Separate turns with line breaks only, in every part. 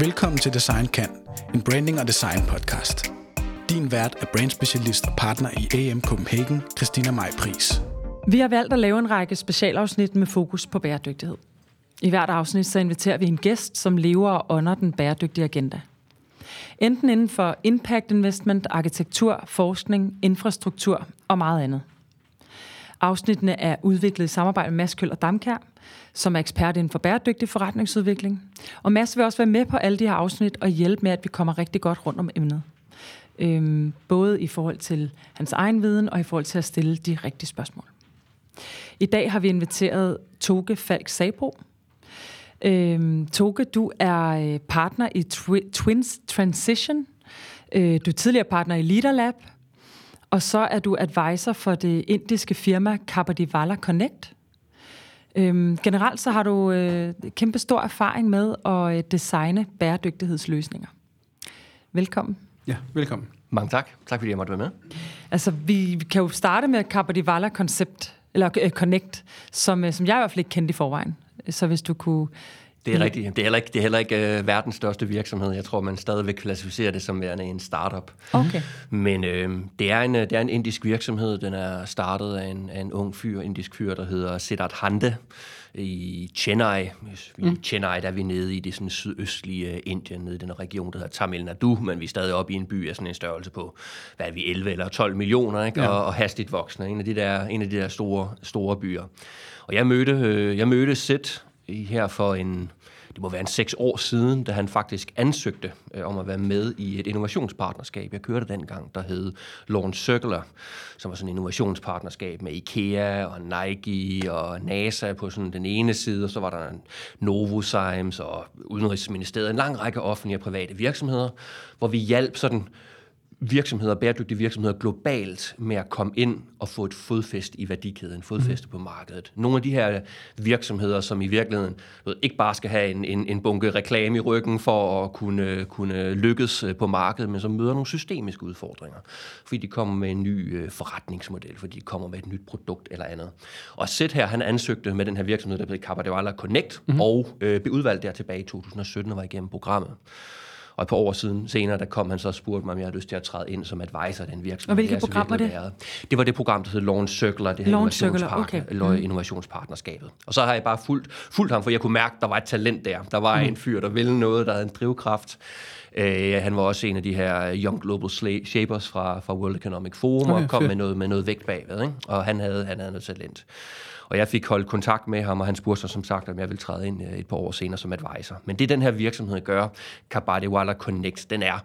Velkommen til Design Kan, en branding og design podcast. Din vært er brandspecialist og partner i AM Copenhagen, Christina Maj Pris.
Vi har valgt at lave en række specialafsnit med fokus på bæredygtighed. I hvert afsnit så inviterer vi en gæst, som lever og ånder den bæredygtige agenda. Enten inden for impact investment, arkitektur, forskning, infrastruktur og meget andet. Afsnittene er udviklet i samarbejde med Mads Køl og Damkær, som er ekspert inden for bæredygtig forretningsudvikling. Og Mads vil også være med på alle de her afsnit og hjælpe med, at vi kommer rigtig godt rundt om emnet. Øhm, både i forhold til hans egen viden og i forhold til at stille de rigtige spørgsmål. I dag har vi inviteret Toge Falk Sabro. Øhm, Toge, du er øh, partner i Twi- Twins Transition. Øh, du er tidligere partner i Leaderlab. Og så er du advisor for det indiske firma Kapadivala Connect. Øhm, generelt så har du øh, kæmpe stor erfaring med at øh, designe bæredygtighedsløsninger. Velkommen.
Ja, velkommen.
Mange tak. Tak fordi jeg måtte være med.
Altså, vi, kan jo starte med Kapadivala Concept, eller øh, Connect, som, øh, som jeg i hvert fald ikke kendte i forvejen. Så hvis du kunne...
Det er rigtigt. Det er heller ikke, det er heller ikke uh, verdens største virksomhed. Jeg tror, man stadigvæk klassificerer det som værende en startup.
Okay.
Men øh, det, er en, det er en indisk virksomhed. Den er startet af en, af en ung fyr, indisk fyr, der hedder Siddharth Hande i Chennai. I mm. Chennai der er vi nede i det sådan sydøstlige uh, Indien, nede i den region, der hedder Tamil Nadu, men vi er stadig oppe i en by af sådan en størrelse på, hvad er vi, 11 eller 12 millioner, ikke? Ja. Og, og hastigt voksne. En af de der, en af de der store, store byer. Og jeg mødte, øh, jeg mødte Sid her for en, det må være en seks år siden, da han faktisk ansøgte øh, om at være med i et innovationspartnerskab. Jeg kørte dengang, der hed Launch Circular, som var sådan et innovationspartnerskab med IKEA og Nike og NASA på sådan den ene side, og så var der Novozymes og Udenrigsministeriet, en lang række offentlige og private virksomheder, hvor vi hjalp sådan virksomheder, bæredygtige virksomheder globalt med at komme ind og få et fodfæste i værdikæden, fodfæste mm. på markedet. Nogle af de her virksomheder, som i virkeligheden ved, ikke bare skal have en, en, en bunke reklame i ryggen for at kunne, kunne lykkes øh, på markedet, men som møder nogle systemiske udfordringer, fordi de kommer med en ny øh, forretningsmodel, fordi de kommer med et nyt produkt eller andet. Og Sæt her, han ansøgte med den her virksomhed, der hedder Capadewala Connect, mm. og øh, blev udvalgt der tilbage i 2017 og var igennem programmet. Og et par år siden, senere, der kom han så og spurgte mig, om jeg havde lyst til at træde ind som advisor af den virksomhed.
Og hvilket program var det?
Været. Det var det program, der hed Launch Circular, det her
Launch Circular, okay.
mm. innovationspartnerskabet. Og så har jeg bare fulgt, fulgt ham, for jeg kunne mærke, at der var et talent der. Der var mm. en fyr, der ville noget, der havde en drivkraft. Uh, han var også en af de her Young Global Shapers fra, fra World Economic Forum, okay, og kom med noget, med noget vægt bagved. Ikke? Og han havde, han havde noget talent. Og jeg fik holdt kontakt med ham, og han spurgte sig som sagt, om jeg ville træde ind øh, et par år senere som advisor. Men det den her virksomhed gør, Kabadiwala Connect, den er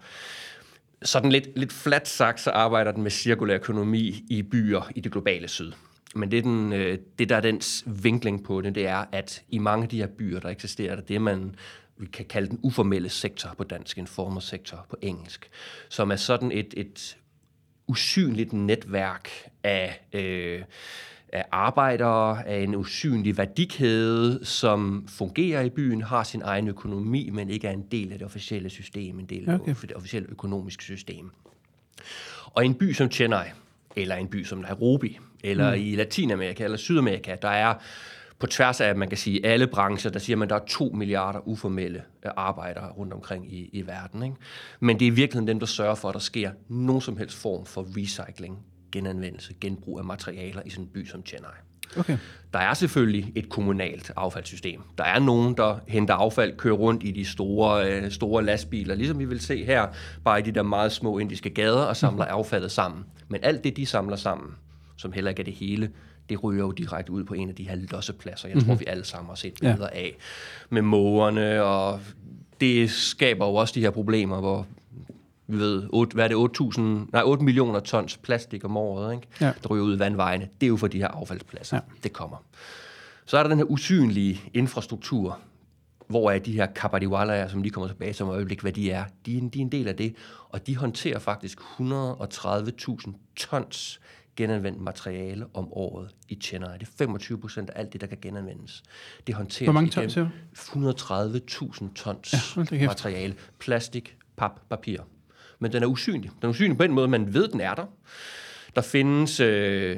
sådan lidt, lidt flat sagt, så arbejder den med cirkulær økonomi i byer i det globale syd. Men det, den, øh, det der er dens vinkling på det, det er, at i mange af de her byer, der eksisterer der det, man vi kan kalde den uformelle sektor på dansk, en sektor på engelsk, som er sådan et, et usynligt netværk af øh, af arbejdere, af en usynlig værdikæde, som fungerer i byen, har sin egen økonomi, men ikke er en del af det officielle system, en del okay. af det officielle økonomiske system. Og en by som Chennai, eller en by som Nairobi, eller mm. i Latinamerika eller Sydamerika, der er på tværs af, man kan sige, alle brancher, der siger man, der er to milliarder uformelle øh, arbejdere rundt omkring i, i verden. Ikke? Men det er i virkeligheden dem, der sørger for, at der sker nogen som helst form for recycling genanvendelse, genbrug af materialer i sådan en by som Chennai. Okay. Der er selvfølgelig et kommunalt affaldssystem. Der er nogen, der henter affald, kører rundt i de store, øh, store lastbiler, ligesom vi vil se her, bare i de der meget små indiske gader, og samler mm. affaldet sammen. Men alt det, de samler sammen, som heller ikke er det hele, det ryger jo direkte ud på en af de her lossepladser, jeg mm-hmm. tror, vi alle sammen har set billeder ja. af, med mågerne, og det skaber jo også de her problemer, hvor vi ved, 8, hvad er det, 8, nej, 8 millioner tons plastik om året, ikke? Ja. der ryger ud i vandvejene. Det er jo for de her affaldspladser, ja. det kommer. Så er der den her usynlige infrastruktur, hvor er de her kapadiwalaer, som de kommer tilbage til om øjeblik, hvad de er. De, er, de er en del af det, og de håndterer faktisk 130.000 tons genanvendt materiale om året i Chennai. Det er 25 procent af alt det, der kan genanvendes. Det håndterer
Hvor mange tons,
130.000 tons ja, materiale. Plastik, pap, papir men den er usynlig. Den er usynlig på den måde, man ved, den er der. Der findes øh,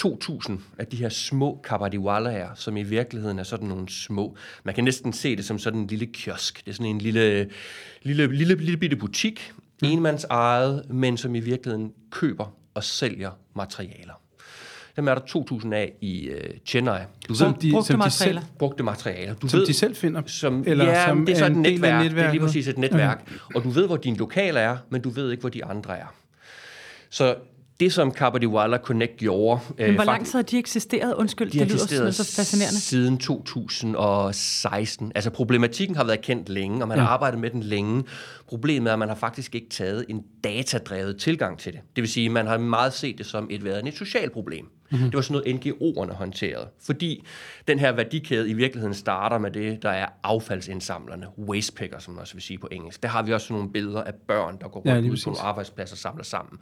2.000 af de her små kabadiwalaer, som i virkeligheden er sådan nogle små. Man kan næsten se det som sådan en lille kiosk. Det er sådan en lille, lille, lille, lille bitte butik, mm. enmands ejet, men som i virkeligheden køber og sælger materialer. Dem er der 2.000 af i uh, Chennai.
Du som ved, de, brugte som materialer. De
selv, brugte materialer.
Du som ved, de selv finder?
Som, eller ja, som det er så et netværk. Det er lige præcis et netværk. Okay. Og du ved, hvor din lokale er, men du ved ikke, hvor de andre er. Så det, som Kabadiwala Connect gjorde...
Men øh, hvor lang tid har de eksisteret? Undskyld, de det lyder så fascinerende.
siden 2016. Altså, problematikken har været kendt længe, og man ja. har arbejdet med den længe. Problemet er, at man har faktisk ikke taget en datadrevet tilgang til det. Det vil sige, at man har meget set det som et, været et socialt problem. Mm-hmm. Det var sådan noget, NGO'erne håndterede. Fordi den her værdikæde i virkeligheden starter med det, der er affaldsindsamlerne, wastepicker, som man også vil sige på engelsk. Der har vi også nogle billeder af børn, der går rundt ja, ud på nogle arbejdspladser og samler sammen.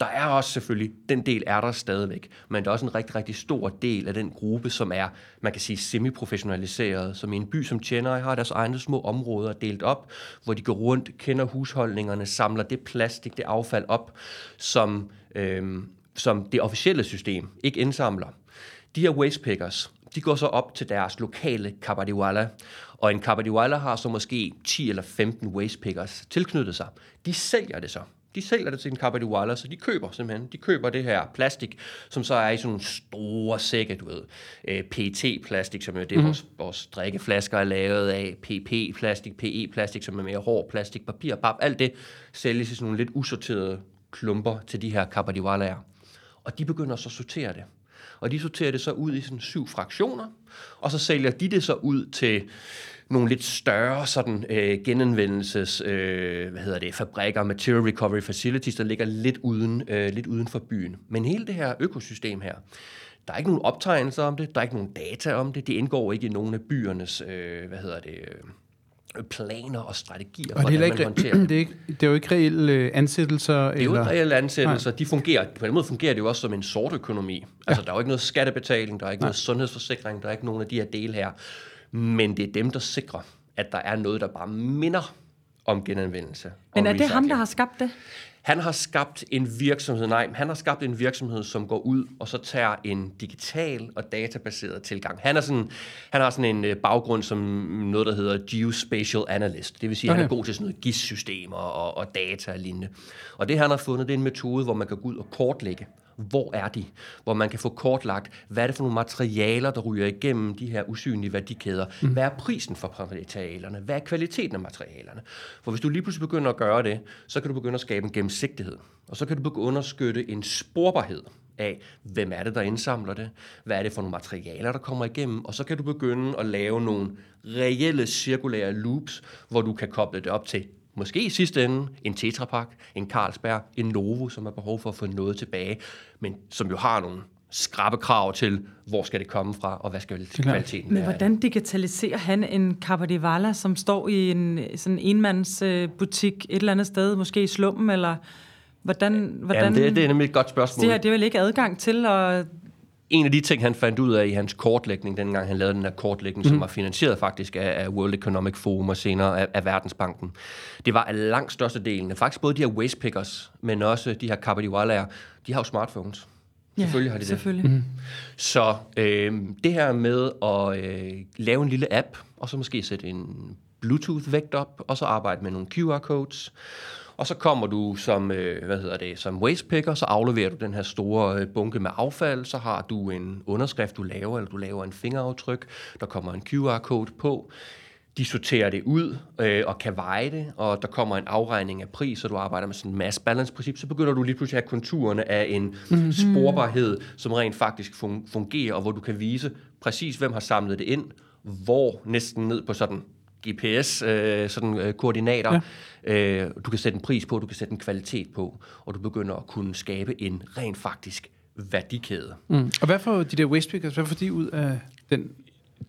Der er også selvfølgelig, den del er der stadigvæk, men der er også en rigtig, rigtig stor del af den gruppe, som er, man kan sige, semi-professionaliseret, som i en by som Chennai har deres egne små områder delt op, hvor de går rundt, kender husholdningerne, samler det plastik, det affald op, som øhm, som det officielle system ikke indsamler. De her wastepickers, de går så op til deres lokale kabadiwala, og en kabadiwala har så måske 10 eller 15 wastepickers tilknyttet sig. De sælger det så. De sælger det til en kabadiwala, så de køber simpelthen, de køber det her plastik, som så er i sådan nogle store sække, du ved, øh, PET-plastik, som er det, mm. vores, vores drikkeflasker er lavet af, PP-plastik, PE-plastik, som er mere hård plastik, papir, pap, alt det sælges i sådan nogle lidt usorterede klumper til de her kabadiwalaer. Og de begynder så at sortere det. Og de sorterer det så ud i sådan syv fraktioner, og så sælger de det så ud til nogle lidt større sådan, øh, genanvendelses, øh, hvad hedder det, fabrikker, material recovery facilities, der ligger lidt uden, øh, lidt uden for byen. Men hele det her økosystem her, der er ikke nogen optegnelser om det, der er ikke nogen data om det, det indgår ikke i nogen af byernes, øh, hvad hedder det, øh, planer og strategier,
og det er, ikke, man håndterer det. Er, ikke, det er jo ikke reelle øh, ansættelser?
Det er jo ikke reelle ansættelser. De fungerer, på den måde fungerer det jo også som en sort økonomi. Altså, ja. der er jo ikke noget skattebetaling, der er ikke Nej. noget sundhedsforsikring, der er ikke nogen af de her dele her. Men det er dem, der sikrer, at der er noget, der bare minder om genanvendelse.
Men er det ham, der har skabt det?
Han har skabt en virksomhed, nej, han har skabt en virksomhed, som går ud og så tager en digital og databaseret tilgang. Han, er sådan, han har sådan en øh, baggrund som noget, der hedder Geospatial Analyst. Det vil sige, okay. han er god til sådan noget GIS-systemer og, og data og lignende. Og det, han har fundet, det er en metode, hvor man kan gå ud og kortlægge hvor er de? Hvor man kan få kortlagt, hvad er det for nogle materialer, der ryger igennem de her usynlige værdikæder? Mm. Hvad er prisen for materialerne? Hvad er kvaliteten af materialerne? For hvis du lige pludselig begynder at gøre det, så kan du begynde at skabe en gennemsigtighed. Og så kan du begynde at understøtte en sporbarhed af, hvem er det, der indsamler det? Hvad er det for nogle materialer, der kommer igennem? Og så kan du begynde at lave nogle reelle cirkulære loops, hvor du kan koble det op til Måske i sidste ende en Tetra Pak, en Carlsberg, en Novo, som har behov for at få noget tilbage, men som jo har nogle skrabe krav til, hvor skal det komme fra, og hvad skal kvaliteten
være. Men hvordan digitaliserer han en Cabardivala, som står i en sådan enmandsbutik et eller andet sted, måske i slummen, eller hvordan... hvordan
Jamen, det, det er nemlig et godt spørgsmål.
Det, her, det er vel ikke adgang til at
en af de ting, han fandt ud af i hans kortlægning, dengang han lavede den her kortlægning, mm. som mhm. var finansieret faktisk af, af World Economic Forum og senere af, af Verdensbanken, det var at langt størstedelen af faktisk både de her wastepickers, men også de her Kabadiwalaer, de har jo smartphones.
Ja, selvfølgelig har de selvfølgelig. det. Mm.
Så øh, det her med at øh, lave en lille app, og så måske sætte en Bluetooth-vægt op, og så arbejde med nogle QR-codes, og så kommer du som, øh, hvad hedder det, som wastepicker, så afleverer du den her store øh, bunke med affald, så har du en underskrift, du laver, eller du laver en fingeraftryk, der kommer en QR-code på, de sorterer det ud øh, og kan veje det, og der kommer en afregning af pris, så du arbejder med sådan en mass balance princip, så begynder du lige pludselig at have konturerne af en mm-hmm. sporbarhed, som rent faktisk fungerer, og hvor du kan vise præcis, hvem har samlet det ind, hvor næsten ned på sådan GPS, øh, sådan øh, koordinater. Ja. Øh, du kan sætte en pris på, du kan sætte en kvalitet på, og du begynder at kunne skabe en rent faktisk værdikæde.
Mm. Og hvad får de der wastepickers, hvad får de ud af den?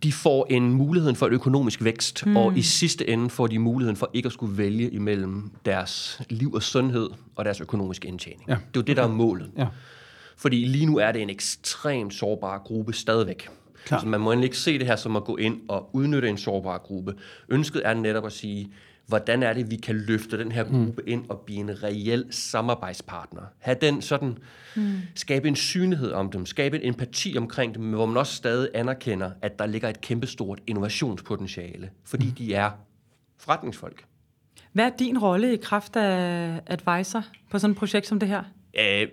De får en mulighed for økonomisk vækst, mm. og i sidste ende får de muligheden for ikke at skulle vælge imellem deres liv og sundhed og deres økonomiske indtjening. Ja. Det er jo det, der er målet. Ja. Fordi lige nu er det en ekstremt sårbar gruppe stadigvæk. Klar. Så man må endelig ikke se det her som at gå ind og udnytte en sårbar gruppe. Ønsket er netop at sige, hvordan er det, vi kan løfte den her gruppe ind og blive en reel samarbejdspartner. Ha' den sådan, mm. skabe en synlighed om dem, skabe en empati omkring dem, men hvor man også stadig anerkender, at der ligger et kæmpestort innovationspotentiale, fordi mm. de er forretningsfolk.
Hvad er din rolle i kraft af advisor på sådan et projekt som det her?
Øh,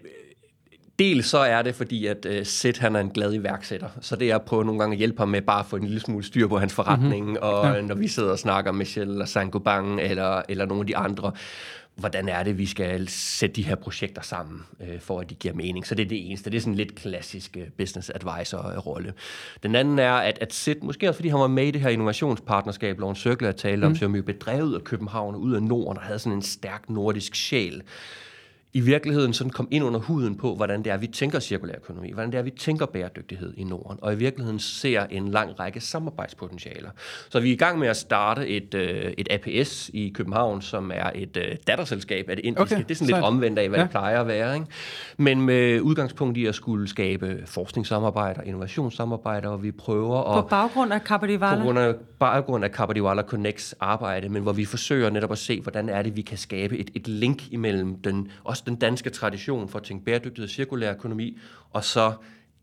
Dels så er det, fordi at uh, Sid, han er en glad iværksætter, så det er at prøve nogle gange at hjælpe ham med bare at få en lille smule styr på hans forretning, mm-hmm. og ja. når vi sidder og snakker med Michelle eller Saint-Gobain eller, eller nogle af de andre, hvordan er det, vi skal sætte de her projekter sammen, øh, for at de giver mening. Så det er det eneste. Det er sådan en lidt klassisk uh, business advisor-rolle. Den anden er, at, at Sid, måske også fordi han var med i det her innovationspartnerskab, Lån Circle, talte om, mm. som jo bedrevet af København og ud af Norden, og havde sådan en stærk nordisk sjæl i virkeligheden sådan kom ind under huden på, hvordan det er, vi tænker cirkulær økonomi, hvordan det er, vi tænker bæredygtighed i Norden, og i virkeligheden ser en lang række samarbejdspotentialer. Så vi er i gang med at starte et, øh, et APS i København, som er et øh, datterselskab af det indiske. Okay, det er sådan lidt omvendt af, hvad ja. det plejer at være. Ikke? Men med udgangspunkt i at skulle skabe forskningssamarbejder, innovationssamarbejder, og vi prøver
at... På baggrund af Kapadiwala?
På grund af, baggrund af Kapadiwala Connects arbejde, men hvor vi forsøger netop at se, hvordan er det, vi kan skabe et, et link imellem den, også den danske tradition for at tænke bæredygtighed og cirkulær økonomi, og så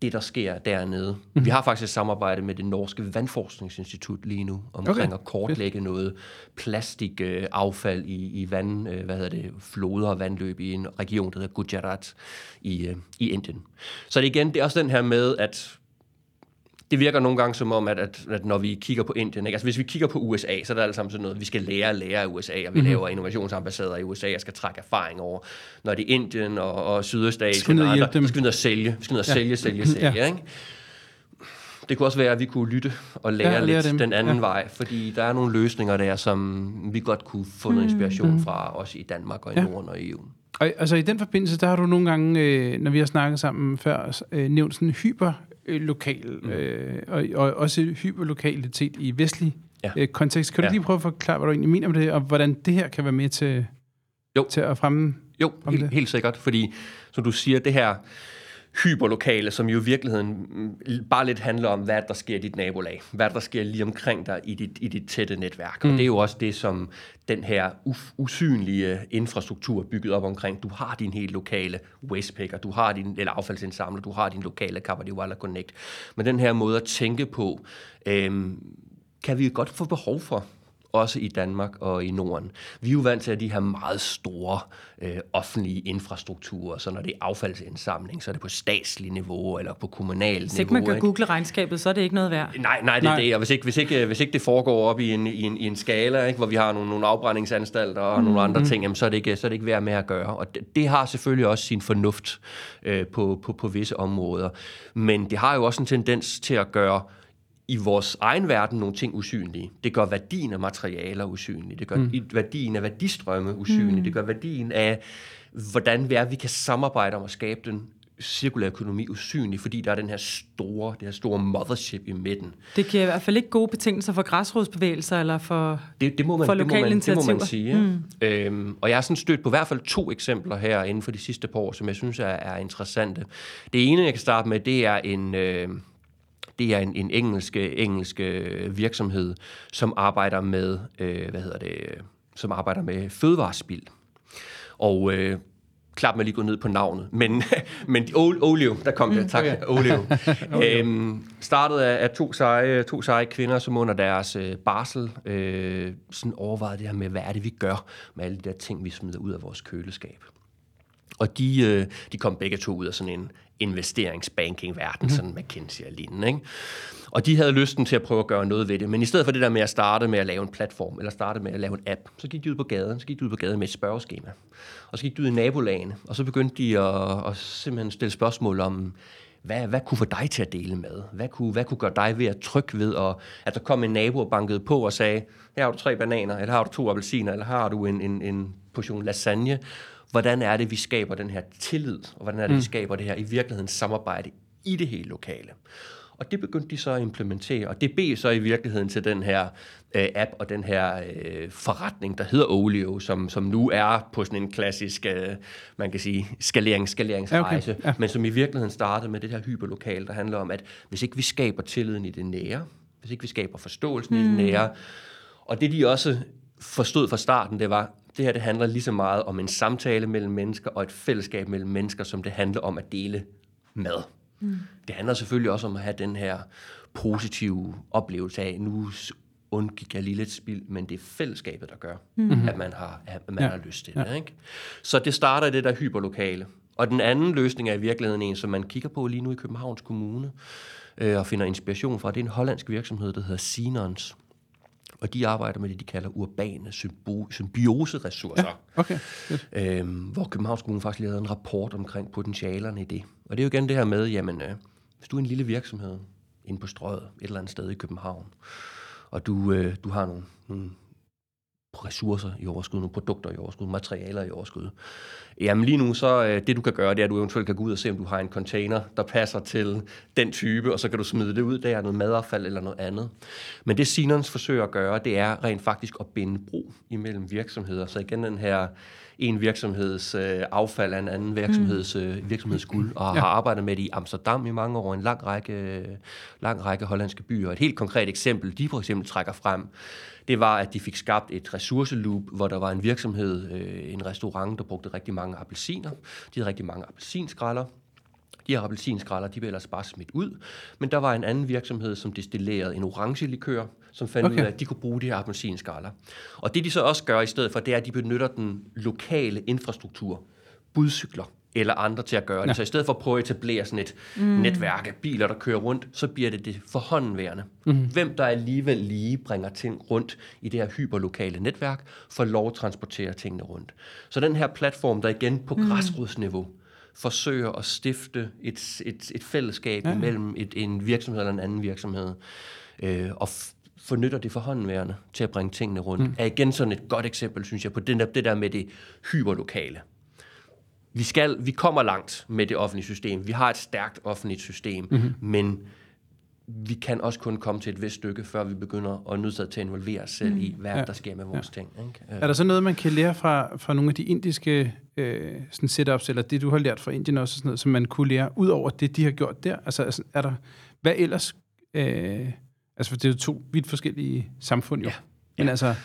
det, der sker dernede. Mm. Vi har faktisk et samarbejde med det norske vandforskningsinstitut lige nu, omkring okay. at kortlægge noget plastikaffald i, i vand, øh, hvad hedder det, floder og vandløb i en region, der hedder Gujarat i, øh, i Indien. Så det igen, det er også den her med, at det virker nogle gange som om, at, at, at når vi kigger på Indien, ikke? altså hvis vi kigger på USA, så er det alt sammen sådan noget, vi skal lære at lære af USA, og vi mm-hmm. laver innovationsambassader i USA, og skal trække erfaring over. Når det er Indien og, og Sydøstasien, og andre, så skal vi ned og sælge, vi skal ned og sælge, ja. sælge, sælge, ja. ikke? Det kunne også være, at vi kunne lytte og lære, ja, lære lidt dem. den anden ja. vej, fordi der er nogle løsninger der, som vi godt kunne få noget inspiration mm. fra, også i Danmark og i ja. Norden og i EU.
Og, altså i den forbindelse, der har du nogle gange, øh, når vi har snakket sammen før, øh, nævnt sådan hyper øh, lokal, mm. øh, og, og også hyperlokalitet i vestlig ja. øh, kontekst. Kan du ja. lige prøve at forklare, hvad du egentlig mener med det, og hvordan det her kan være med til, jo. til at fremme
Jo, helt, det? helt sikkert, fordi som du siger, det her hyperlokale, som jo i virkeligheden mm, bare lidt handler om, hvad der sker i dit nabolag, hvad der sker lige omkring dig i dit, i dit tætte netværk. Mm. Og det er jo også det, som den her uf- usynlige infrastruktur er bygget op omkring. Du har din helt lokale wastepicker, du har din, eller affaldsindsamler, du har din lokale Kabadiwala Connect. Men den her måde at tænke på, øhm, kan vi godt få behov for også i Danmark og i Norden. Vi er jo vant til at de her meget store øh, offentlige infrastrukturer, så når det er affaldsindsamling, så er det på statslig niveau eller på kommunal niveau. Hvis
ikke man kan ikke? google regnskabet, så er det ikke noget værd.
Nej, nej, det er det. Og hvis ikke, hvis, ikke, hvis ikke det foregår op i en, i en, i en skala, ikke, hvor vi har nogle, nogle afbrændingsanstalter og mm, nogle andre mm. ting, jamen, så, er det ikke, så er det ikke værd med at gøre. Og det, det har selvfølgelig også sin fornuft øh, på, på, på visse områder. Men det har jo også en tendens til at gøre i vores egen verden nogle ting usynlige. Det gør værdien af materialer usynlige. Det gør mm. værdien af værdistrømme usynlige. Mm. Det gør værdien af, hvordan vi, er, vi kan samarbejde om at skabe den cirkulær økonomi usynlig, fordi der er den her store, det her store mothership i midten.
Det giver i hvert fald ikke gode betingelser for græsrodsbevægelser eller for,
det, det må man,
for lokale
det må man,
initiativer.
Det må man sige. Mm. Øhm, og jeg har sådan stødt på i hvert fald to eksempler her inden for de sidste par år, som jeg synes er, er interessante. Det ene, jeg kan starte med, det er en... Øh, det er en, en engelsk, engelsk virksomhed, som arbejder med, øh, hvad hedder det, som arbejder med fødevarespild. Og øh, klap mig lige gå ned på navnet. Men, men Olio, der kom det, mm, tak, okay. Olio. øhm, startet af, af to, seje, to seje kvinder, som under deres øh, barsel øh, sådan overvejede det her med, hvad er det, vi gør med alle de der ting, vi smider ud af vores køleskab. Og de, øh, de kom begge to ud af sådan en investeringsbanking-verden, mm-hmm. sådan McKinsey og lignende. Ikke? Og de havde lysten til at prøve at gøre noget ved det, men i stedet for det der med at starte med at lave en platform, eller starte med at lave en app, så gik de ud på gaden, så gik de ud på gaden med et spørgeskema. Og så gik de ud i nabolagene, og så begyndte de at, at simpelthen stille spørgsmål om, hvad, hvad kunne få dig til at dele med? Hvad kunne, hvad kunne gøre dig ved at trykke ved, at, at der kom en nabo og bankede på og sagde, her har du tre bananer, eller her har du to appelsiner, eller her har du en, en, en portion lasagne, hvordan er det, vi skaber den her tillid, og hvordan er det, mm. vi skaber det her i virkeligheden samarbejde i det hele lokale. Og det begyndte de så at implementere, og det blev så i virkeligheden til den her øh, app og den her øh, forretning, der hedder Olio, som, som nu er på sådan en klassisk, øh, man kan sige, skalering, skaleringsrejse, okay. ja. men som i virkeligheden startede med det her hyperlokale, der handler om, at hvis ikke vi skaber tilliden i det nære, hvis ikke vi skaber forståelsen mm. i det mm. nære, og det de også forstod fra starten, det var, det her det handler lige så meget om en samtale mellem mennesker og et fællesskab mellem mennesker, som det handler om at dele mad. Mm. Det handler selvfølgelig også om at have den her positive oplevelse af, nu undgik jeg lige lidt spild, men det er fællesskabet, der gør, mm. at man har, at man ja. har lyst til ja. det. Ikke? Så det starter i det der hyperlokale. Og den anden løsning er i virkeligheden en, som man kigger på lige nu i Københavns Kommune, øh, og finder inspiration fra. Det er en hollandsk virksomhed, der hedder Sinons. Og de arbejder med det, de kalder urbane symbo- symbioseressourcer. Ja,
okay.
Øhm, hvor Københavns Kommune faktisk lavede en rapport omkring potentialerne i det. Og det er jo igen det her med, jamen, øh, hvis du er en lille virksomhed inde på strøget et eller andet sted i København, og du, øh, du har nogle, nogle ressourcer i overskud, nogle produkter i overskud, materialer i overskud. Jamen lige nu, så øh, det du kan gøre, det er, at du eventuelt kan gå ud og se, om du har en container, der passer til den type, og så kan du smide det ud, der er noget madaffald eller noget andet. Men det Sinons forsøger at gøre, det er rent faktisk at binde bro imellem virksomheder. Så igen den her en virksomheds øh, affald af en anden virksomheds, øh, virksomhedsguld, og ja. har arbejdet med det i Amsterdam i mange år, en lang række, lang række hollandske byer. Et helt konkret eksempel, de for eksempel trækker frem, det var, at de fik skabt et ressourceloop, hvor der var en virksomhed, øh, en restaurant, der brugte rigtig mange appelsiner. De havde rigtig mange appelsinskralder. De her appelsinskralder, de blev ellers bare smidt ud. Men der var en anden virksomhed, som destillerede en orange likør, som fandt okay. ud af, at de kunne bruge de her appelsinskralder. Og det de så også gør i stedet for, det er, at de benytter den lokale infrastruktur, budcykler, eller andre til at gøre det. Ja. Så i stedet for at prøve at etablere sådan et mm. netværk af biler, der kører rundt, så bliver det det forhåndenværende. Mm. Hvem der alligevel lige bringer ting rundt i det her hyperlokale netværk, får lov at transportere tingene rundt. Så den her platform, der igen på mm. græsrodsniveau forsøger at stifte et, et, et fællesskab ja. mellem et, en virksomhed eller en anden virksomhed, øh, og fornytter det forhåndenværende til at bringe tingene rundt, mm. er igen sådan et godt eksempel, synes jeg, på den der, det der med det hyperlokale vi, skal, vi kommer langt med det offentlige system. Vi har et stærkt offentligt system, mm-hmm. men vi kan også kun komme til et vist stykke, før vi begynder at nødt til at involvere os selv mm. i, hvad ja. der sker med vores ja. ting. Ikke?
Er der så noget, man kan lære fra, fra nogle af de indiske øh, sådan setups, eller det, du har lært fra Indien også, sådan noget, som man kunne lære, ud over det, de har gjort der? Altså, altså er der, hvad ellers? Øh, altså, for det er jo to vidt forskellige samfund, jo. Ja. Men ja. altså,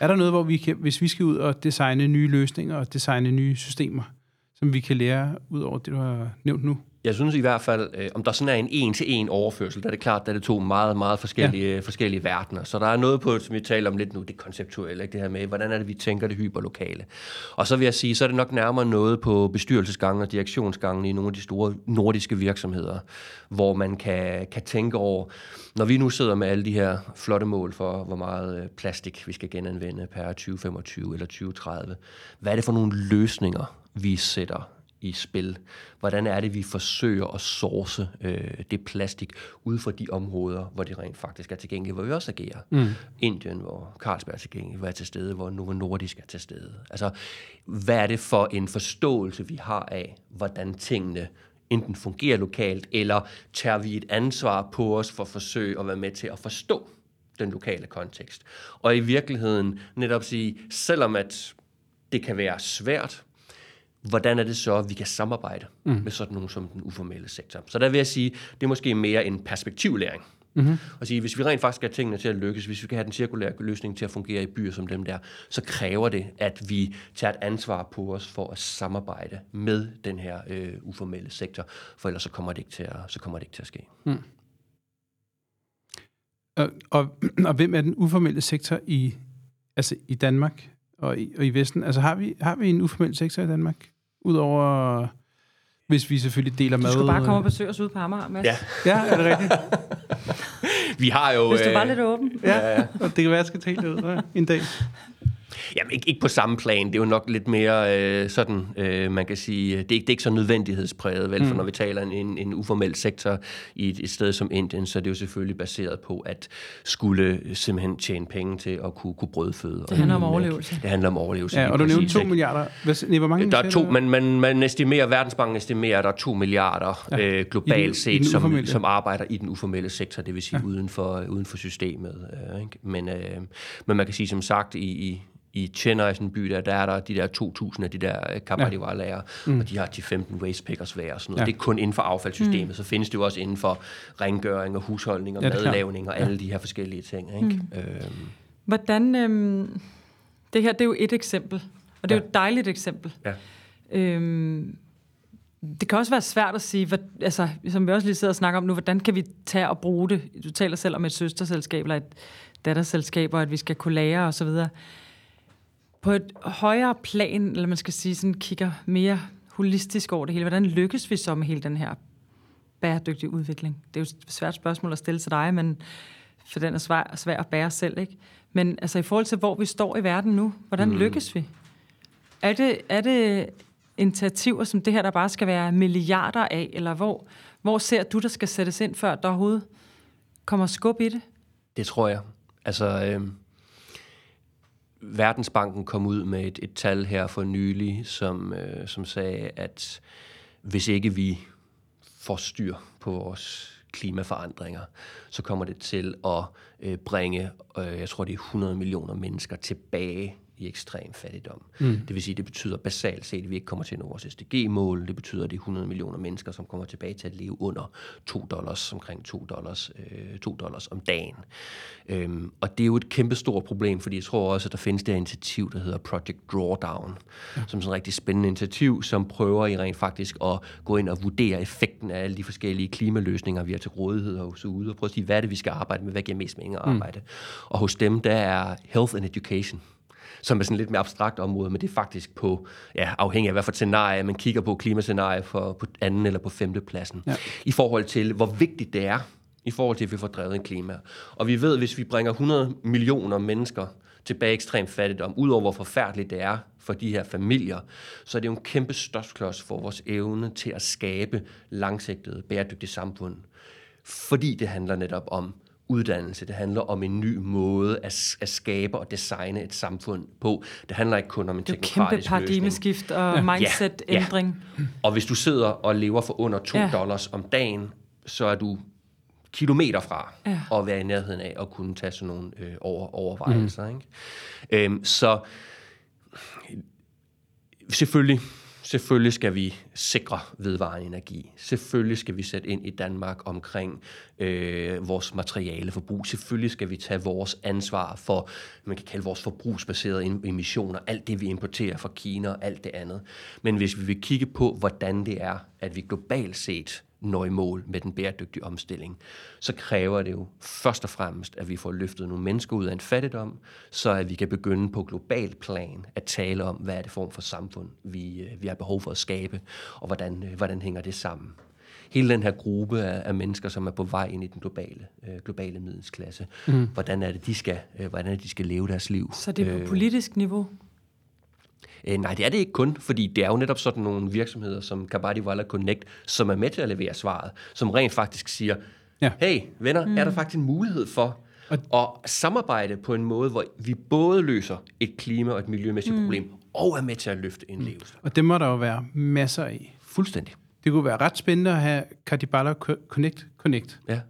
er der noget, hvor vi kan, hvis vi skal ud og designe nye løsninger og designe nye systemer, som vi kan lære ud over det, du har nævnt nu?
Jeg synes i hvert fald, øh, om der sådan er en en-til-en overførsel, der er det klart, at det er to meget, meget forskellige, ja. forskellige verdener. Så der er noget på, som vi taler om lidt nu, det konceptuelle, ikke? det her med, hvordan er det, vi tænker det hyperlokale. Og så vil jeg sige, så er det nok nærmere noget på bestyrelsesgangen og direktionsgangen i nogle af de store nordiske virksomheder, hvor man kan, kan tænke over, når vi nu sidder med alle de her flotte mål for, hvor meget øh, plastik vi skal genanvende per 2025 eller 2030, hvad er det for nogle løsninger, vi sætter i spil. Hvordan er det, vi forsøger at source øh, det plastik ud fra de områder, hvor det rent faktisk er tilgængeligt, hvor vi også agerer. Mm. Indien, hvor Carlsberg er tilgængelig, hvor er til stede, hvor Novo Nordisk er til stede. Altså, hvad er det for en forståelse, vi har af, hvordan tingene enten fungerer lokalt, eller tager vi et ansvar på os for at forsøge at være med til at forstå den lokale kontekst. Og i virkeligheden netop sige, selvom at det kan være svært, hvordan er det så, at vi kan samarbejde mm. med sådan nogen som den uformelle sektor. Så der vil jeg sige, det er måske mere en perspektivlæring. Mm-hmm. Og sige, hvis vi rent faktisk skal have tingene til at lykkes, hvis vi skal have den cirkulære løsning til at fungere i byer som dem der, så kræver det, at vi tager et ansvar på os for at samarbejde med den her øh, uformelle sektor, for ellers så kommer det ikke til at, så kommer det ikke til at ske. Mm.
Og, og, og hvem er den uformelle sektor i, altså i Danmark og i, og i Vesten? Altså har vi, har vi en uformel sektor i Danmark? Udover hvis vi selvfølgelig deler mad.
Du skal bare komme og besøge os ude på Amager, Mads.
Ja.
ja, er det rigtigt?
vi har jo...
Hvis du var øh, lidt åben.
Ja, ja, ja. og det kan være, at jeg skal tale det ud en dag.
Jamen, ikke, ikke på samme plan. Det er jo nok lidt mere øh, sådan, øh, man kan sige, det er, det er ikke så nødvendighedspræget, vel? Mm. For når vi taler en, en, uformel sektor i et, et sted som Indien, så er det jo selvfølgelig baseret på, at skulle simpelthen tjene penge til at kunne, kunne brødføde.
Det handler om overlevelse.
Det handler om overlevelse.
Ja, og du nævnte 2 milliarder. Hvad, nej, hvor mange
der er to, man, man, man estimerer, Verdensbanken estimerer, at der er 2 milliarder ja. øh, globalt den, set, som, som arbejder i den uformelle sektor, det vil sige ja. uden, for, uden for systemet. Øh, ikke? Men, øh, men man kan sige, som sagt, i, i i Chennai, sådan en by der, der er der de der 2.000 af de der Kapadiwala ja. mm. og de har 10-15 waste pickers hver og sådan noget. Ja. Det er kun inden for affaldssystemet. Mm. Så findes det jo også inden for rengøring og husholdning og ja, madlavning og alle ja. de her forskellige ting. Ikke? Mm. Øhm.
Hvordan, øhm, Det her, det er jo et eksempel, og det er ja. jo et dejligt eksempel.
Ja.
Øhm, det kan også være svært at sige, hvad, altså, som vi også lige sidder og snakker om nu, hvordan kan vi tage og bruge det? Du taler selv om et søsterselskab eller et datterselskab, og at vi skal kunne lære osv. På et højere plan, eller man skal sige, sådan kigger mere holistisk over det hele. Hvordan lykkes vi så med hele den her bæredygtige udvikling? Det er jo et svært spørgsmål at stille til dig, men for den er svær, svær at bære selv, ikke? Men altså i forhold til, hvor vi står i verden nu, hvordan mm. lykkes vi? Er det, er det initiativer som det her, der bare skal være milliarder af, eller hvor, hvor ser du, der skal sættes ind, før der overhovedet kommer skub i det?
Det tror jeg. Altså, øh, Verdensbanken kom ud med et, et tal her for nylig, som, øh, som sagde, at hvis ikke vi får styr på vores klimaforandringer, så kommer det til at øh, bringe, øh, jeg tror det er 100 millioner mennesker tilbage i ekstrem fattigdom. Mm. Det vil sige, det betyder basalt set, at vi ikke kommer til at nå vores SDG-mål. Det betyder, at det er 100 millioner mennesker, som kommer tilbage til at leve under 2 dollars, omkring 2 dollars, øh, 2 dollars om dagen. Øhm, og det er jo et kæmpe stort problem, fordi jeg tror også, at der findes det her initiativ, der hedder Project Drawdown, ja. som er sådan et rigtig spændende initiativ, som prøver i rent faktisk at gå ind og vurdere effekten af alle de forskellige klimaløsninger, vi har til rådighed hos ude, og prøve at sige, hvad er det, vi skal arbejde med, hvad giver mest mening at mm. arbejde. Mm. Og hos dem, der er health and education som er sådan lidt mere abstrakt område, men det er faktisk på, ja, afhængig af hvad for scenarie, man kigger på klimascenarie for, på anden eller på femte pladsen, ja. i forhold til, hvor vigtigt det er, i forhold til, at vi får drevet en klima. Og vi ved, at hvis vi bringer 100 millioner mennesker tilbage ekstrem fattigdom, udover hvor forfærdeligt det er for de her familier, så er det jo en kæmpe stofklods for vores evne til at skabe langsigtede, bæredygtige samfund. Fordi det handler netop om uddannelse. Det handler om en ny måde at, at skabe og designe et samfund på. Det handler ikke kun om en teknokratisk løsning. Det er kæmpe
paradigmeskift og ja. mindset-ændring.
Ja, ja. Og hvis du sidder og lever for under 2 ja. dollars om dagen, så er du kilometer fra ja. at være i nærheden af at kunne tage sådan nogle øh, over, overvejelser. Mm. Ikke? Øhm, så selvfølgelig Selvfølgelig skal vi sikre vedvarende energi. Selvfølgelig skal vi sætte ind i Danmark omkring øh, vores materialeforbrug. Selvfølgelig skal vi tage vores ansvar for, man kan kalde vores forbrugsbaserede emissioner, alt det vi importerer fra Kina og alt det andet. Men hvis vi vil kigge på, hvordan det er, at vi globalt set når i mål med den bæredygtige omstilling, så kræver det jo først og fremmest, at vi får løftet nogle mennesker ud af en fattigdom, så at vi kan begynde på global plan at tale om, hvad er det form for samfund, vi, øh, vi har behov for at skabe, og hvordan, øh, hvordan hænger det sammen. Hele den her gruppe af, af mennesker, som er på vej ind i den globale, øh, globale middelsklasse, mm. hvordan er det, de skal, øh, hvordan er det, de skal leve deres liv.
Så det er på øh, politisk niveau?
Øh, nej, det er det ikke kun, fordi det er jo netop sådan nogle virksomheder som Kabadi Walla Connect, som er med til at levere svaret, som rent faktisk siger, ja. hey venner, mm. er der mm. faktisk en mulighed for at samarbejde på en måde, hvor vi både løser et klima- og et miljømæssigt mm. problem, og er med til at løfte en mm. levelse.
Og det må der jo være masser af.
Fuldstændig.
Det kunne være ret spændende at have Kadibala Connect Connect.
Ja.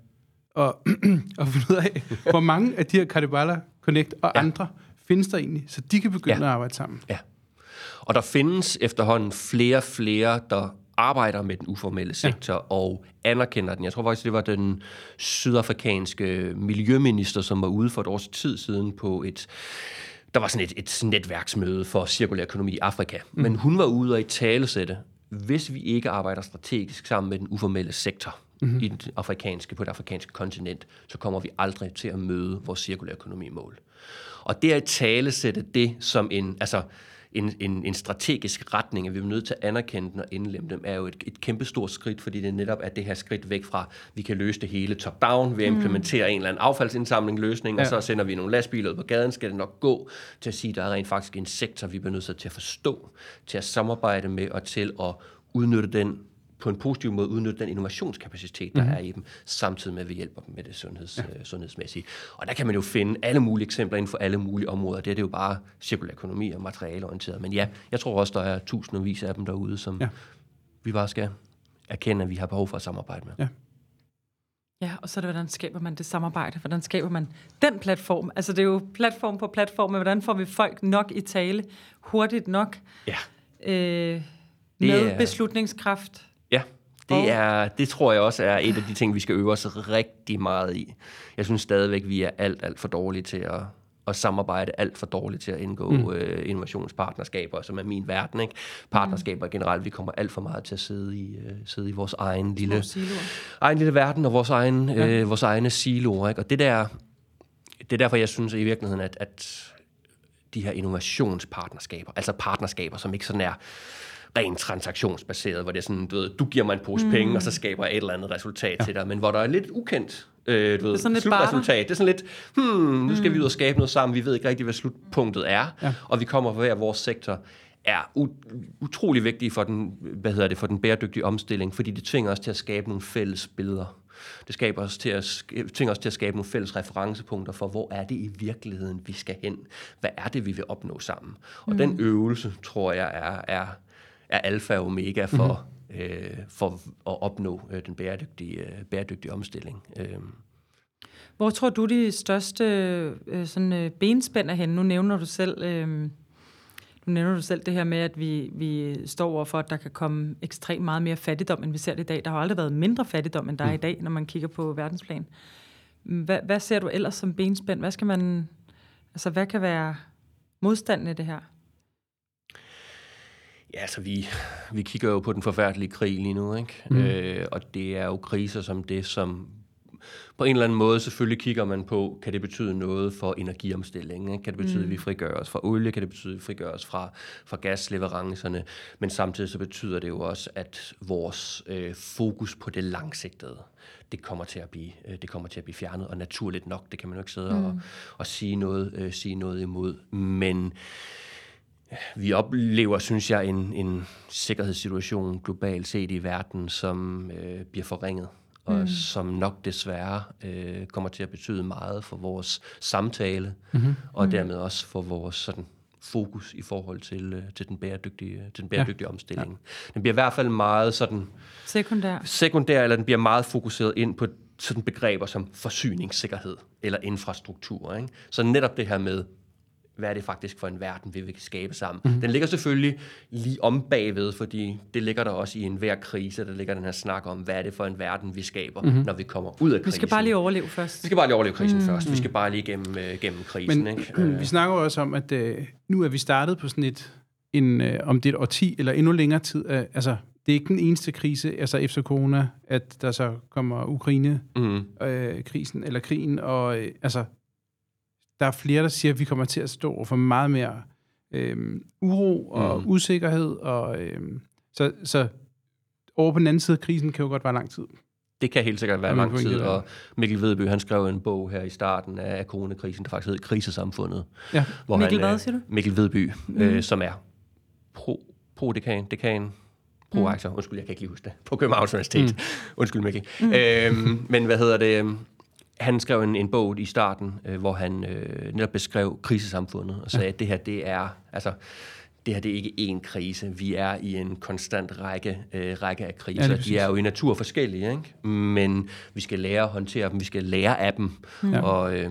Og, og finde ud af, hvor mange af de her Kadibala Connect og ja. andre findes der egentlig, så de kan begynde ja. at arbejde sammen.
Ja. Og der findes efterhånden flere og flere, der arbejder med den uformelle sektor ja. og anerkender den. Jeg tror faktisk, det var den sydafrikanske miljøminister, som var ude for et års tid siden på et der var sådan et, et netværksmøde for cirkulær økonomi i Afrika. Mm. Men hun var ude og i talesætte, hvis vi ikke arbejder strategisk sammen med den uformelle sektor mm-hmm. i den afrikanske, på det afrikanske kontinent, så kommer vi aldrig til at møde vores cirkulær økonomi-mål. Og det er at talesætte det som en, altså en, en, en strategisk retning, at vi er nødt til at anerkende den og indlemme dem, er jo et, et kæmpe stort skridt, fordi det netop er det her skridt væk fra, vi kan løse det hele top-down ved at mm. en eller anden affaldsindsamling løsning, ja. og så sender vi nogle lastbiler ud på gaden, skal det nok gå til at sige, at der er rent faktisk en sektor, vi bliver nødt til at forstå, til at samarbejde med og til at udnytte den på en positiv måde udnytte den innovationskapacitet, der mm. er i dem, samtidig med, at vi hjælper dem med det sundheds, ja. øh, sundhedsmæssige. Og der kan man jo finde alle mulige eksempler inden for alle mulige områder. Det er det jo bare cirkulær økonomi og materialeorienteret. Men ja, jeg tror også, der er tusindvis af dem derude, som ja. vi bare skal erkende, at vi har behov for at samarbejde med.
Ja.
Ja, og så er det, hvordan skaber man det samarbejde? Hvordan skaber man den platform? Altså, det er jo platform på platform, men hvordan får vi folk nok i tale hurtigt nok?
Ja.
Øh, med er... beslutningskraft?
Det, er, det tror jeg også er et af de ting, vi skal øve os rigtig meget i. Jeg synes stadigvæk, vi er alt, alt for dårlige til at, og samarbejde alt for dårligt til at indgå mm. øh, innovationspartnerskaber, som er min verden. Ikke? Partnerskaber generelt, vi kommer alt for meget til at sidde i, øh, sidde i vores egen lille, egen lille verden og vores, egen, ja. øh, vores egne siloer. Ikke? Og det der, det er derfor, jeg synes i virkeligheden, at, at de her innovationspartnerskaber, altså partnerskaber, som ikke sådan er rent transaktionsbaseret, hvor det er sådan, du ved, du giver mig en pose mm. penge, og så skaber jeg et eller andet resultat ja. til dig, men hvor der er lidt ukendt øh, du ved, det er sådan lidt slutresultat. Det er sådan lidt, hmm, nu skal mm. vi ud og skabe noget sammen, vi ved ikke rigtig, hvad slutpunktet er, ja. og vi kommer fra hver vores sektor, er utrolig vigtige for den, hvad hedder det, for den bæredygtige omstilling, fordi det tvinger os til at skabe nogle fælles billeder. Det skaber os til at, tvinger os til at skabe nogle fælles referencepunkter for, hvor er det i virkeligheden, vi skal hen? Hvad er det, vi vil opnå sammen? Og mm. den øvelse, tror jeg, er, er, er alfa og omega for, mm. øh, for at opnå øh, den bæredygtige, øh, bæredygtige omstilling. Øh.
Hvor tror du, de største øh, sådan, øh, benspænd er henne? Nu nævner du selv... Øh nu nævner du selv det her med, at vi, vi står over for, at der kan komme ekstremt meget mere fattigdom, end vi ser det i dag. Der har aldrig været mindre fattigdom, end der er i mm. dag, når man kigger på verdensplan. Hvad, hvad ser du ellers som benspænd? Hvad skal man, altså hvad kan være modstanden i det her?
Ja, altså vi, vi kigger jo på den forfærdelige krig lige nu, ikke? Mm. Øh, og det er jo kriser som det, som på en eller anden måde selvfølgelig kigger man på, kan det betyde noget for energiomstillingen? Ikke? Kan det betyde, mm. at vi frigør os fra olie? Kan det betyde, at vi frigør os fra, fra gasleverancerne? Men samtidig så betyder det jo også, at vores øh, fokus på det langsigtede, det kommer til at blive, øh, det kommer til at blive fjernet, og naturligt nok, det kan man jo ikke sidde mm. og, og sige, noget, øh, sige noget imod. Men vi oplever, synes jeg, en, en sikkerhedssituation globalt set i verden, som øh, bliver forringet og mm. som nok desværre øh, kommer til at betyde meget for vores samtale, mm-hmm. og mm. dermed også for vores sådan, fokus i forhold til, øh, til den bæredygtige, til den bæredygtige ja. omstilling. Ja. Den bliver i hvert fald meget sådan...
Sekundær.
Sekundær, eller den bliver meget fokuseret ind på sådan begreber som forsyningssikkerhed eller infrastruktur. Ikke? Så netop det her med hvad er det faktisk for en verden, vi vil skabe sammen. Mm. Den ligger selvfølgelig lige om bagved, fordi det ligger der også i enhver krise, der ligger den her snak om, hvad er det for en verden, vi skaber, mm. når vi kommer ud af krisen.
Vi skal bare lige overleve først.
Vi skal bare lige overleve krisen mm. først. Vi skal bare lige gennem, uh, gennem krisen.
Men,
ikke?
vi snakker også om, at uh, nu er vi startet på sådan et, en, uh, om det er et årti eller endnu længere tid, uh, altså det er ikke den eneste krise, altså efter corona, at der så kommer Ukraine-krisen, mm. øh, eller krigen, og øh, altså, der er flere, der siger, at vi kommer til at stå for meget mere øh, uro og mm. usikkerhed. Og, øh, så, så over på den anden side af krisen kan jo godt være lang tid.
Det kan helt sikkert være lang tid, og Mikkel Vedby, han skrev en bog her i starten af coronakrisen, der faktisk hed Krisesamfundet.
Ja. Hvor Mikkel han, hvad, siger du?
Mikkel Vedby, mm. øh, som er pro, pro-dekan, dekan, pro-aktor, mm. undskyld, jeg kan ikke lige huske det, på Københavns Universitet. Mm. undskyld, Mikkel. Mm. Øhm, men hvad hedder det? Han skrev en, en bog i starten, øh, hvor han øh, netop beskrev krisesamfundet og sagde, ja. at det her, det er, altså, det her det er ikke én krise. Vi er i en konstant række, øh, række af kriser. Ja, De er jo i natur forskellige, ikke? men vi skal lære at håndtere dem, vi skal lære af dem. Ja. Og, øh,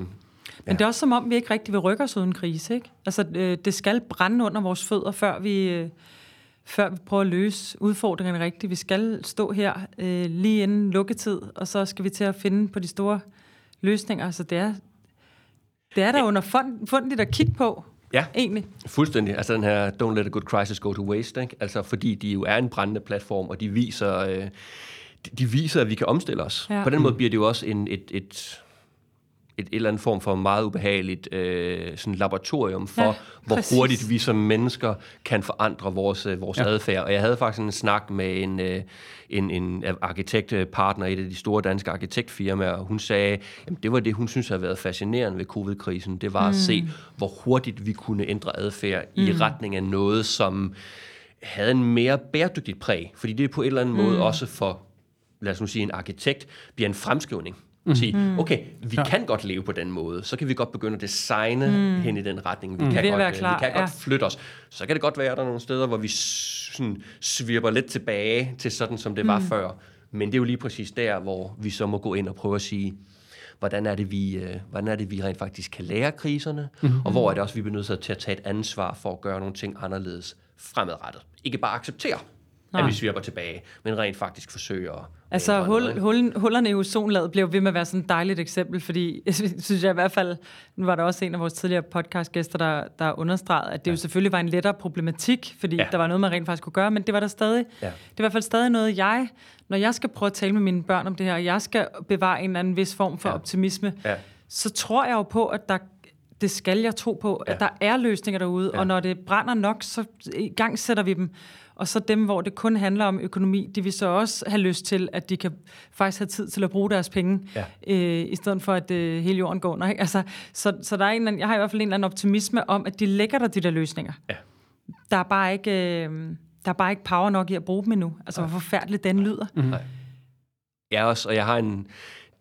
men det er også som om, vi ikke rigtig vil rykke os uden krise. Ikke? Altså, øh, det skal brænde under vores fødder, før vi, øh, før vi prøver at løse udfordringerne rigtigt. Vi skal stå her øh, lige inden lukketid, og så skal vi til at finde på de store løsninger. Altså det er, det er der ja. under fund, fundet at kigge på. Ja, egentlig.
fuldstændig. Altså den her Don't let a good crisis go to waste, ikke? Altså fordi de jo er en brændende platform, og de viser, øh, de viser, at vi kan omstille os. Ja. På den måde bliver det jo også en, et, et et, eller andet form for meget ubehageligt øh, sådan laboratorium for, ja, hvor præcis. hurtigt vi som mennesker kan forandre vores, øh, vores ja. adfærd. Og jeg havde faktisk en snak med en, øh, en, en arkitektpartner i et af de store danske arkitektfirmaer, og hun sagde, at det var det, hun synes havde været fascinerende ved covid-krisen. Det var mm. at se, hvor hurtigt vi kunne ændre adfærd mm. i retning af noget, som havde en mere bæredygtigt præg. Fordi det er på en eller anden mm. måde også for, lad os nu sige, en arkitekt, bliver en fremskrivning Mm. Sige, mm. okay, vi ja. kan godt leve på den måde, så kan vi godt begynde at designe mm. hen i den retning. Vi mm. kan, godt, klar. vi kan ja. godt flytte os. Så kan det godt være, at der er nogle steder, hvor vi sådan svirper lidt tilbage til sådan, som det var mm. før. Men det er jo lige præcis der, hvor vi så må gå ind og prøve at sige, hvordan er det, vi, øh, hvordan er det, vi rent faktisk kan lære kriserne, mm. og hvor er det også, vi bliver nødt til at tage et ansvar for at gøre nogle ting anderledes fremadrettet. Ikke bare acceptere, Nej. At vi går tilbage, men rent faktisk forsøger at
Altså hul, hul, hullerne i ozonlaget blev ved med at være sådan et dejligt eksempel, fordi synes jeg i hvert fald, nu var der også en af vores tidligere podcastgæster, der, der understregede, at det ja. jo selvfølgelig var en lettere problematik, fordi ja. der var noget, man rent faktisk kunne gøre, men det var der stadig. Ja. Det er i hvert fald stadig noget, jeg, når jeg skal prøve at tale med mine børn om det her, og jeg skal bevare en eller anden vis form for ja. optimisme, ja. så tror jeg jo på, at der det skal jeg tro på, ja. at der er løsninger derude, ja. og når det brænder nok, så i gang sætter vi dem. Og så dem, hvor det kun handler om økonomi, de vil så også have lyst til, at de kan faktisk have tid til at bruge deres penge, ja. øh, i stedet for, at øh, hele jorden går. Nej? Altså, så, så der er en, jeg har i hvert fald en eller anden optimisme om, at de lægger der de der løsninger. Ja. Der er bare ikke... Øh, der er bare ikke power nok i at bruge dem endnu. Altså, hvor forfærdeligt den lyder.
Mm-hmm. Jeg også, og jeg har en,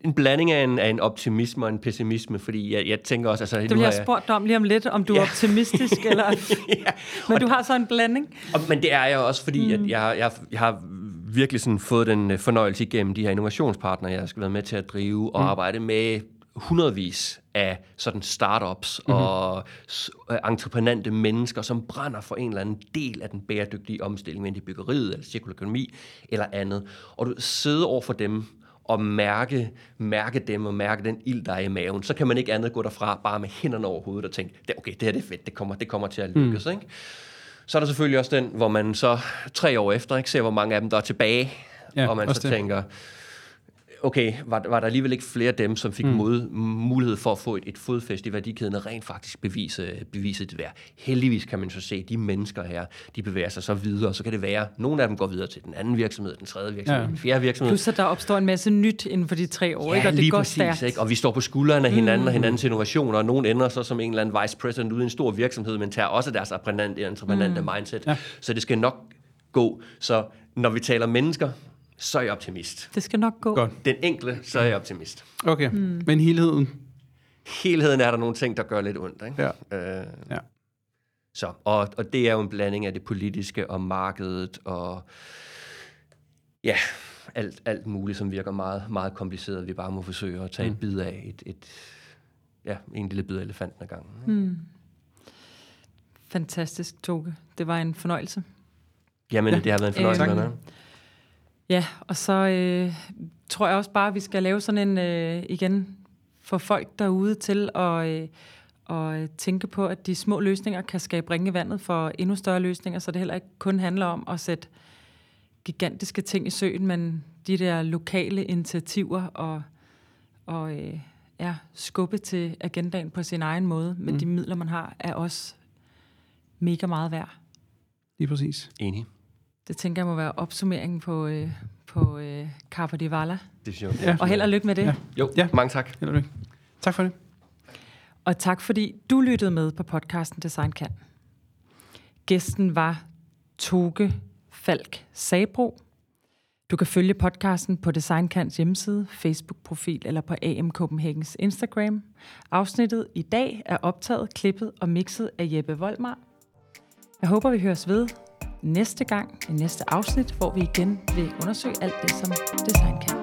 en blanding af en, af en optimisme og en pessimisme, fordi jeg, jeg tænker også... Altså,
det bliver jeg spurgt om lige om lidt, om du ja. er optimistisk, eller... ja. Men du har så en blanding.
Og, men det er jeg også, fordi mm. at jeg, jeg, jeg har virkelig sådan fået den øh, fornøjelse igennem de her innovationspartnere, jeg skal være med til at drive og mm. arbejde med hundredvis af sådan startups mm-hmm. og entreprenante mennesker, som brænder for en eller anden del af den bæredygtige omstilling, enten i byggeriet eller cirkulær økonomi eller andet. Og du sidder over for dem og mærke, mærke dem og mærke den ild, der er i maven, så kan man ikke andet gå derfra bare med hænderne over hovedet og tænke, okay, det her det er fedt, det kommer, det kommer til at lykkes. Mm. Ikke? Så er der selvfølgelig også den, hvor man så tre år efter ikke ser, hvor mange af dem, der er tilbage, ja, og man så det. tænker, okay, var, var der alligevel ikke flere af dem, som fik mm. mod, mulighed for at få et, et fodfæste i værdikæden og rent faktisk bevise, bevise det værd. Heldigvis kan man så se, at de mennesker her, de bevæger sig så videre, så kan det være, at nogle af dem går videre til den anden virksomhed, den tredje virksomhed, ja. den fjerde virksomhed.
Plus at der opstår en masse nyt inden for de tre år, ja, ikke? og det går præcis, stærkt.
Ikke? Og vi står på skuldrene af hinanden mm. og hinandens innovationer, og nogen ender så som en eller anden vice president ude i en stor virksomhed, men tager også deres entreprenante mm. mindset. Ja. Så det skal nok gå. Så når vi taler mennesker, så er jeg optimist.
Det skal nok gå.
Godt. Den enkle, så er jeg optimist.
Okay, mm. men helheden?
Helheden er der nogle ting, der gør lidt ondt. Ikke? Ja. Øh, ja. Så, og, og det er jo en blanding af det politiske og markedet og ja, alt, alt muligt, som virker meget, meget kompliceret. Vi bare må forsøge at tage mm. et bid af et, et, ja, en lille bid af elefanten ad gangen. Mm.
Fantastisk, Toge. Det var en fornøjelse.
Jamen, ja. det har været en fornøjelse. Øh,
Ja, og så øh, tror jeg også bare, at vi skal lave sådan en, øh, igen, for folk derude til at, øh, at tænke på, at de små løsninger kan skabe ringe i vandet for endnu større løsninger, så det heller ikke kun handler om at sætte gigantiske ting i søen, men de der lokale initiativer og, og øh, ja, skubbe til agendaen på sin egen måde med mm. de midler, man har, er også mega meget værd.
Lige præcis.
Enig.
Det tænker jeg må være opsummeringen på, øh, på øh, Carpe di Valla.
Det synes
jeg. Ja. Og held og lykke med det. Ja.
Jo, ja. mange tak. Held og lykke.
Tak for det.
Og tak fordi du lyttede med på podcasten Design Kan. Gæsten var Toge Falk Sabro. Du kan følge podcasten på Designkants hjemmeside, Facebook-profil eller på AM Copenhagens Instagram. Afsnittet i dag er optaget, klippet og mixet af Jeppe Voldmar. Jeg håber, vi høres ved næste gang, i næste afsnit, hvor vi igen vil undersøge alt det, som design kan.